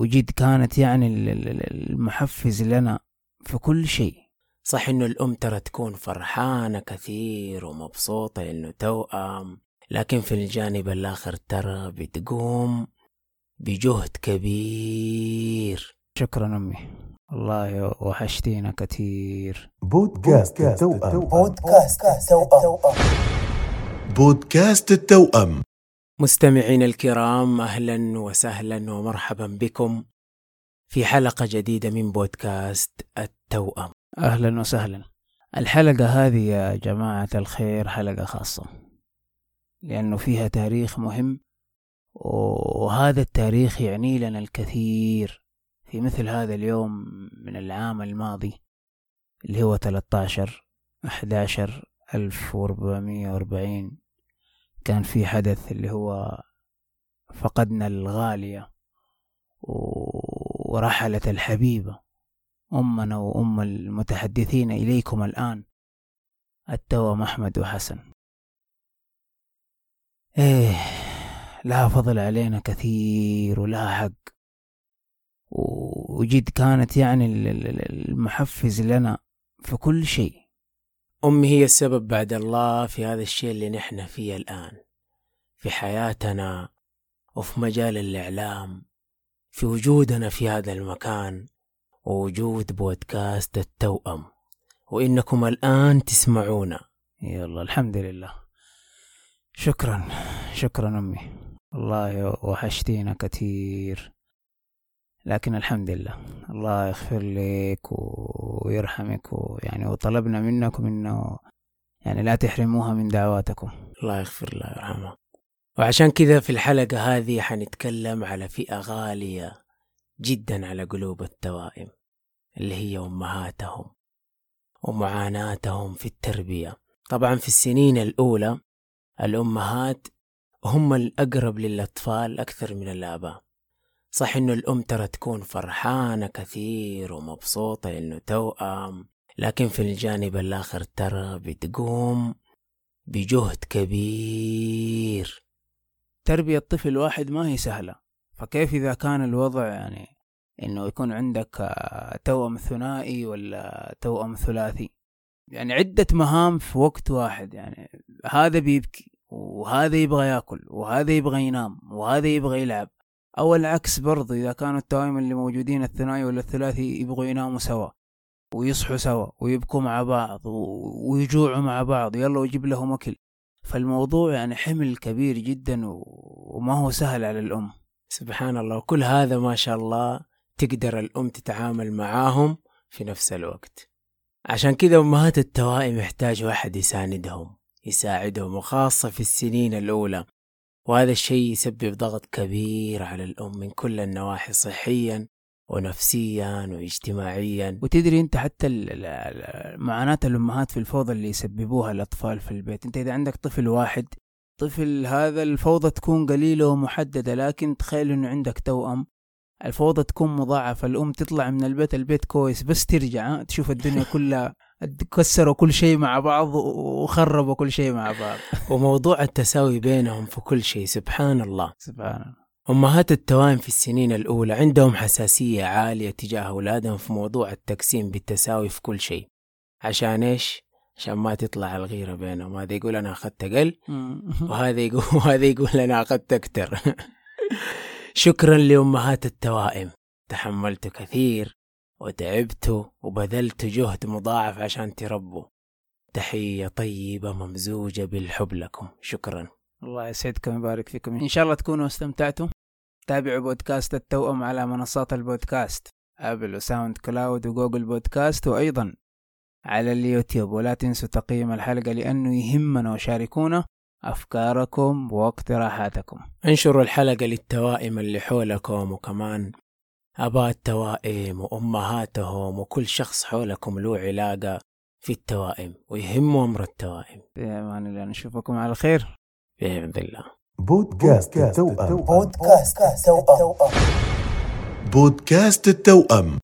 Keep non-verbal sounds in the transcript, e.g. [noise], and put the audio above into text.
وجد كانت يعني المحفز لنا في كل شيء. صح إنه الأم ترى تكون فرحانة كثير ومبسوطة إنه توأم لكن في الجانب الآخر ترى بتقوم بجهد كبير. شكرا أمي. والله وحشتينا كثير. بودكاست التوأم. بودكاست التوأم. بودكاست التوأم. مستمعين الكرام أهلا وسهلا ومرحبا بكم في حلقة جديدة من بودكاست التوأم. أهلا وسهلا. الحلقة هذه يا جماعة الخير حلقة خاصة لأنه فيها تاريخ مهم وهذا التاريخ يعني لنا الكثير. في مثل هذا اليوم من العام الماضي اللي هو 13 11 1440 كان في حدث اللي هو فقدنا الغالية ورحلت الحبيبة. أمنا وأم المتحدثين إليكم الآن. التوأم أحمد وحسن. إيه لها فضل علينا كثير ولها حق. وجد كانت يعني المحفز لنا في كل شيء. أمي هي السبب بعد الله في هذا الشيء اللي نحن فيه الآن في حياتنا وفي مجال الإعلام في وجودنا في هذا المكان ووجود بودكاست التوأم. وإنكم الآن تسمعونا. يلا الحمد لله. شكرا شكرا أمي. والله وحشتينا كثير. لكن الحمد لله. الله يغفر لك ويرحمك ويعني وطلبنا منكم إنه يعني لا تحرموها من دعواتكم. الله يغفر له ويرحمه. وعشان كذا في الحلقة هذه حنتكلم على فئة غالية جدا على قلوب التوائم اللي هي أمهاتهم ومعاناتهم في التربية. طبعا في السنين الأولى الأمهات هم الأقرب للأطفال أكثر من الآباء. صح إنه الأم ترى تكون فرحانة كثير ومبسوطة إنه توأم لكن في الجانب الآخر ترى بتقوم بجهد كبير. تربية طفل واحد ما هي سهلة. فكيف إذا كان الوضع يعني إنه يكون عندك توأم ثنائي ولا توأم ثلاثي؟ يعني عدة مهام في وقت واحد يعني هذا بيبكي وهذا يبغى ياكل وهذا يبغى ينام وهذا يبغى يلعب. أو العكس برضو إذا كانوا التوائم اللي موجودين الثنائي ولا الثلاثي يبغوا يناموا سوا ويصحوا سوا ويبكوا مع بعض ويجوعوا مع بعض يلا ويجيب لهم أكل. فالموضوع يعني حمل كبير جدا وما هو سهل على الأم. سبحان الله. وكل هذا ما شاء الله تقدر الأم تتعامل معاهم في نفس الوقت. عشان كذا أمهات التوائم يحتاجوا واحد يساندهم يساعدهم وخاصة في السنين الأولى. وهذا الشيء يسبب ضغط كبير على الأم من كل النواحي صحيا ونفسيا واجتماعيا. وتدري أنت حتى معاناة الأمهات في الفوضى اللي يسببوها الأطفال في البيت. أنت إذا عندك طفل واحد طفل هذا الفوضى تكون قليلة ومحددة لكن تخيل إنه عندك توأم الفوضى تكون مضاعفة الأم تطلع من البيت البيت كويس بس ترجع تشوف الدنيا [laughs] كلها كسروا كل شيء مع بعض وخربوا كل شيء مع بعض. [laughs] وموضوع التساوي بينهم في كل شيء سبحان الله سبحان. الله أمهات التوائم في السنين الأولى عندهم حساسية عالية تجاه أولادهم في موضوع التقسيم بالتساوي في كل شيء. عشان إيش؟ عشان ما تطلع الغيرة بينهم. هذا يقول أنا أخذت أقل [laughs] وهذا يقول [laughs] وهذا يقول أنا أخذت أكثر. شكرا لأمهات التوائم. تحملت كثير. وتعبتوا وبذلتوا جهد مضاعف عشان تربوا. تحية طيبة ممزوجة بالحب لكم. شكرا. الله يسعدكم ويبارك فيكم. إن شاء الله تكونوا استمتعتوا. تابعوا بودكاست التوأم على منصات البودكاست. Apple و SoundCloud و Google Podcast وأيضا على اليوتيوب. ولا تنسوا تقييم الحلقة لأنه يهمنا وشاركونا أفكاركم وإقتراحاتكم. انشروا الحلقة للتوائم اللي حولكم وكمان أباء التوائم وأمهاتهم وكل شخص حولكم له علاقة في التوائم ويهمه أمر التوائم. بأمان الله نشوفكم على خير. بإذن الله. بودكاست التوأم. بودكاست التوأم. بودكاست التوأم.